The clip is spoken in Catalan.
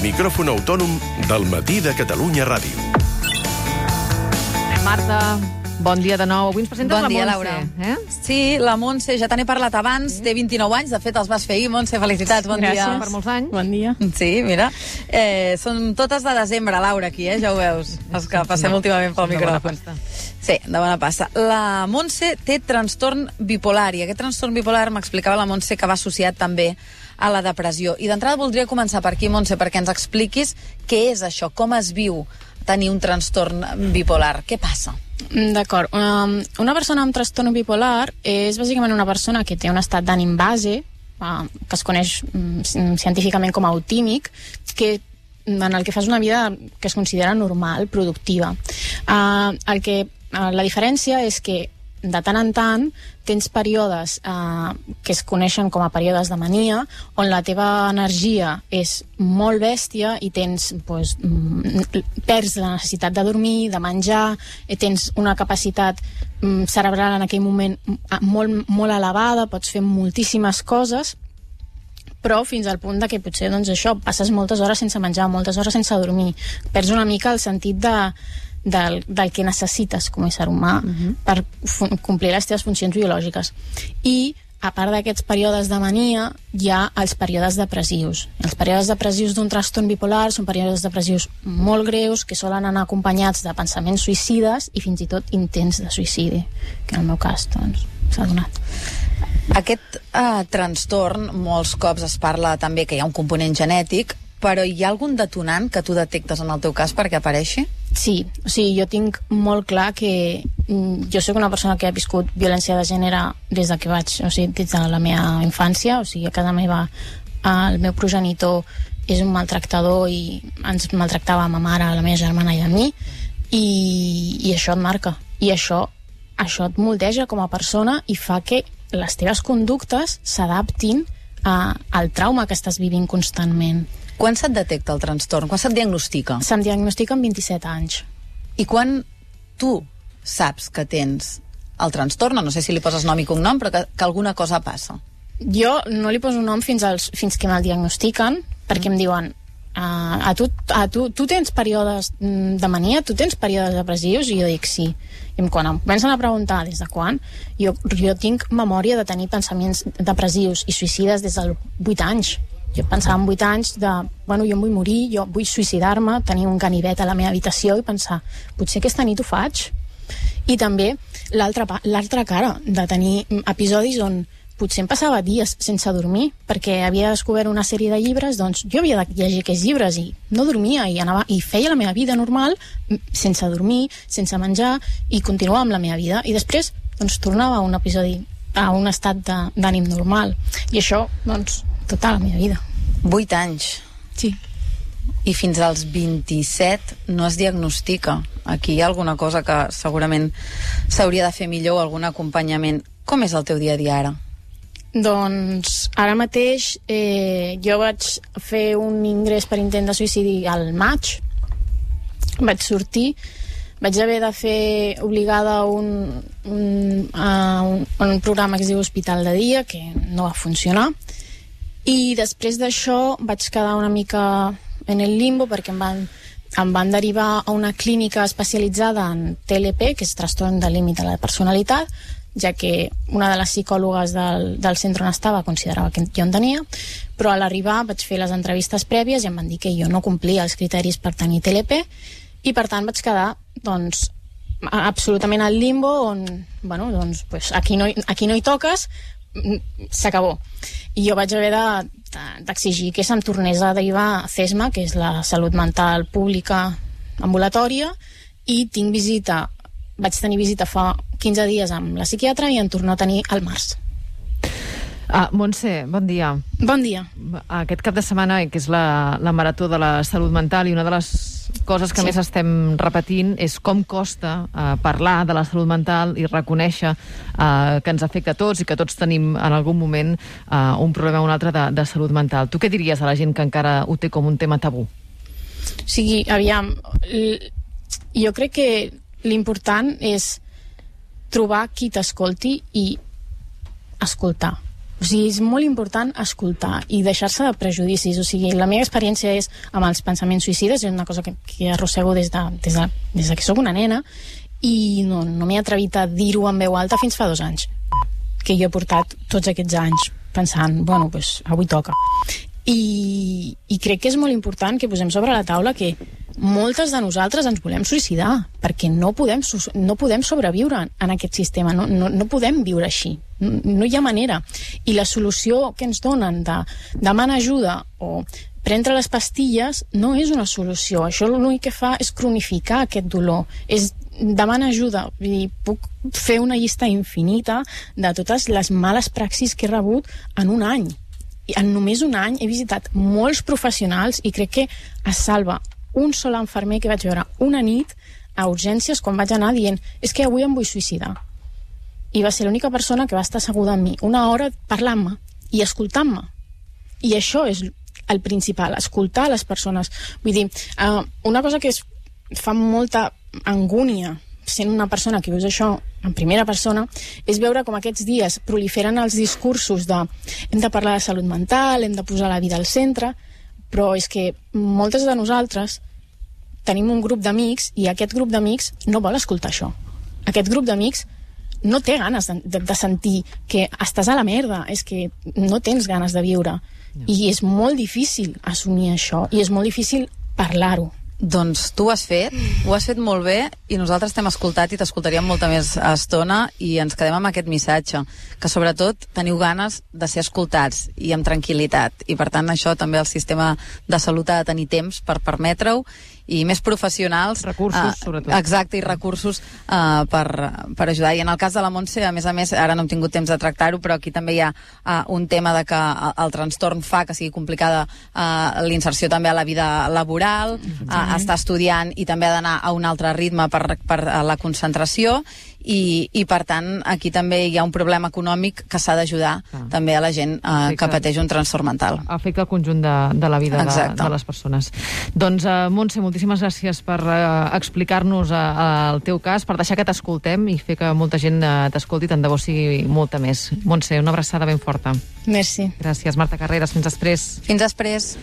micròfon autònom del matí de Catalunya Ràdio. Marta, bon dia de nou. Avui ens presentes Bon la dia, Montse. Laura. Eh? Sí, la Montse, ja te n'he parlat abans, té 29 anys, de fet els vas fer ahir, Montse, felicitats, bon Gràcies dia. per molts anys. Bon dia. Sí, mira, eh, són totes de desembre, Laura, aquí, eh? ja ho veus, els que passem últimament pel micròfon. Sí, de bona passa. La Montse té trastorn bipolar, i aquest trastorn bipolar m'explicava la Montse que va associat també a la depressió. I d'entrada voldria començar per aquí, Montse, perquè ens expliquis què és això, com es viu tenir un trastorn bipolar. Què passa? Mm, D'acord. Um, una persona amb trastorn bipolar és bàsicament una persona que té un estat d'ànim base, uh, que es coneix um, científicament com a autímic, que en el que fas una vida que es considera normal, productiva. Uh, el que, uh, la diferència és que de tant en tant tens períodes eh, que es coneixen com a períodes de mania on la teva energia és molt bèstia i tens pues, mm, perds la necessitat de dormir, de menjar i tens una capacitat mm, cerebral en aquell moment mm, molt, molt elevada, pots fer moltíssimes coses però fins al punt de que potser doncs, això passes moltes hores sense menjar, moltes hores sense dormir. Perds una mica el sentit de, del, del que necessites com a ésser humà uh -huh. per complir les teves funcions biològiques i a part d'aquests períodes de mania, hi ha els períodes depressius. Els períodes depressius d'un trastorn bipolar són períodes depressius molt greus que solen anar acompanyats de pensaments suïcides i fins i tot intents de suïcidi, que en el meu cas doncs, s'ha donat. Aquest eh, trastorn, molts cops es parla també que hi ha un component genètic, però hi ha algun detonant que tu detectes en el teu cas perquè apareixi? Sí, o jo tinc molt clar que mm, jo sóc una persona que ha viscut violència de gènere des de que vaig, o sigui, des de la meva infància, o sigui, a casa meva el meu progenitor és un maltractador i ens maltractava ma mare, la meva germana i a mi i, i això et marca i això, això et moldeja com a persona i fa que les teves conductes s'adaptin al trauma que estàs vivint constantment. Quan se't detecta el trastorn? Quan se't diagnostica? Se'm diagnostica amb 27 anys. I quan tu saps que tens el trastorn, no sé si li poses nom i cognom, però que, que alguna cosa passa. Jo no li poso nom fins, als, fins que me'l diagnostiquen, perquè em diuen uh, a tu, a tu, tu tens períodes mm, de mania, tu tens períodes depressius? I jo dic sí. I quan em comencen a preguntar des de quan, jo, jo tinc memòria de tenir pensaments depressius i suïcides des dels 8 anys. Jo pensava en 8 anys de, bueno, jo em vull morir, jo vull suïcidar-me, tenir un ganivet a la meva habitació i pensar, potser aquesta nit ho faig. I també l'altra cara de tenir episodis on potser em passava dies sense dormir perquè havia descobert una sèrie de llibres doncs jo havia de llegir aquests llibres i no dormia i, anava, i feia la meva vida normal sense dormir, sense menjar i continuava amb la meva vida i després doncs tornava a un episodi a un estat d'ànim normal i això doncs tota la meva vida 8 anys. sí. I fins als 27 no es diagnostica. Aquí hi ha alguna cosa que segurament s'hauria de fer millor, o algun acompanyament. Com és el teu dia a dia ara? Doncs ara mateix eh, jo vaig fer un ingrés per intent de suïcidi al maig. Vaig sortir, vaig haver de fer obligada un, un, a un, un programa que es diu Hospital de Dia, que no va funcionar. I després d'això vaig quedar una mica en el limbo perquè em van, em van derivar a una clínica especialitzada en TLP, que és trastorn de límit de la personalitat, ja que una de les psicòlogues del, del centre on estava considerava que jo en tenia, però a l'arribar vaig fer les entrevistes prèvies i em van dir que jo no complia els criteris per tenir TLP i per tant vaig quedar doncs, a- absolutament al limbo on, bueno, doncs, pues, aquí, no, aquí no hi toques s'acabó. I jo vaig haver de- de- d'exigir que se'm tornés a derivar a CESMA que és la salut mental pública ambulatòria i tinc visita vaig tenir visita fa 15 dies amb la psiquiatra i en torno a tenir al març. Ah, Montse, bon dia. bon dia. Aquest cap de setmana, que és la, la marató de la salut mental, i una de les coses que Sí. més estem repetint és com costa eh, parlar de la salut mental i reconèixer eh, que ens afecta a tots i que tots tenim en algun moment eh, un problema o un altre de, de salut mental. Tu què diries a la gent que encara ho té com un tema tabú? O sigui, aviam, jo crec que l'important és trobar qui t'escolti i escoltar. O sigui, és molt important escoltar i deixar-se de prejudicis. O sigui, la meva experiència és amb els pensaments suïcides, és una cosa que, que arrossego des de, des, de, des de que sóc una nena, i no, no m'he atrevit a dir-ho en veu alta fins fa dos anys que jo he portat tots aquests anys pensant, bueno, pues, avui toca i, i crec que és molt important que posem sobre la taula que moltes de nosaltres ens volem suïcidar perquè no podem, no podem sobreviure en aquest sistema, no, no, no podem viure així no, no hi ha manera. I la solució que ens donen de demanar ajuda o prendre les pastilles no és una solució. Això l'únic que fa és cronificar aquest dolor és demana ajuda. I puc fer una llista infinita de totes les males praxis que he rebut en un any. I en només un any he visitat molts professionals i crec que es salva un sol enfermer que vaig veure una nit a urgències quan vaig anar dient és que avui em vull suïcidar i va ser l'única persona que va estar asseguda amb mi una hora parlant-me i escoltant-me. I això és el principal, escoltar les persones. Vull dir, uh, una cosa que es fa molta angúnia sent una persona que veus això en primera persona, és veure com aquests dies proliferen els discursos de hem de parlar de salut mental, hem de posar la vida al centre, però és que moltes de nosaltres tenim un grup d'amics i aquest grup d'amics no vol escoltar això. Aquest grup d'amics no té ganes de, de, de sentir que estàs a la merda, és que no tens ganes de viure. No. I és molt difícil assumir això, i és molt difícil parlar-ho. Doncs tu ho has fet, ho has fet molt bé i nosaltres t'hem escoltat i t'escoltaríem molta més estona i ens quedem amb aquest missatge, que sobretot teniu ganes de ser escoltats i amb tranquil·litat. I per tant això també el sistema de salut ha de tenir temps per permetre-ho i més professionals. Recursos, uh, sobretot. Exacte, i recursos uh, per, per ajudar. I en el cas de la Montse, a més a més, ara no hem tingut temps de tractar-ho, però aquí també hi ha uh, un tema de que el, el trastorn fa que sigui complicada uh, l'inserció també a la vida laboral, uh, està estudiant i també ha d'anar a un altre ritme per, per uh, la concentració, i, i per tant aquí també hi ha un problema econòmic que s'ha d'ajudar ah. també a la gent eh, que pateix un trastorn mental. Afecta el conjunt de, de la vida de, de les persones. Doncs, uh, Montse, moltíssimes gràcies per uh, explicar-nos uh, el teu cas, per deixar que t'escoltem i fer que molta gent uh, t'escolti, tant de bo sigui molta més. Montse, una abraçada ben forta. Merci. Gràcies, Marta Carreras. Fins després. Fins després.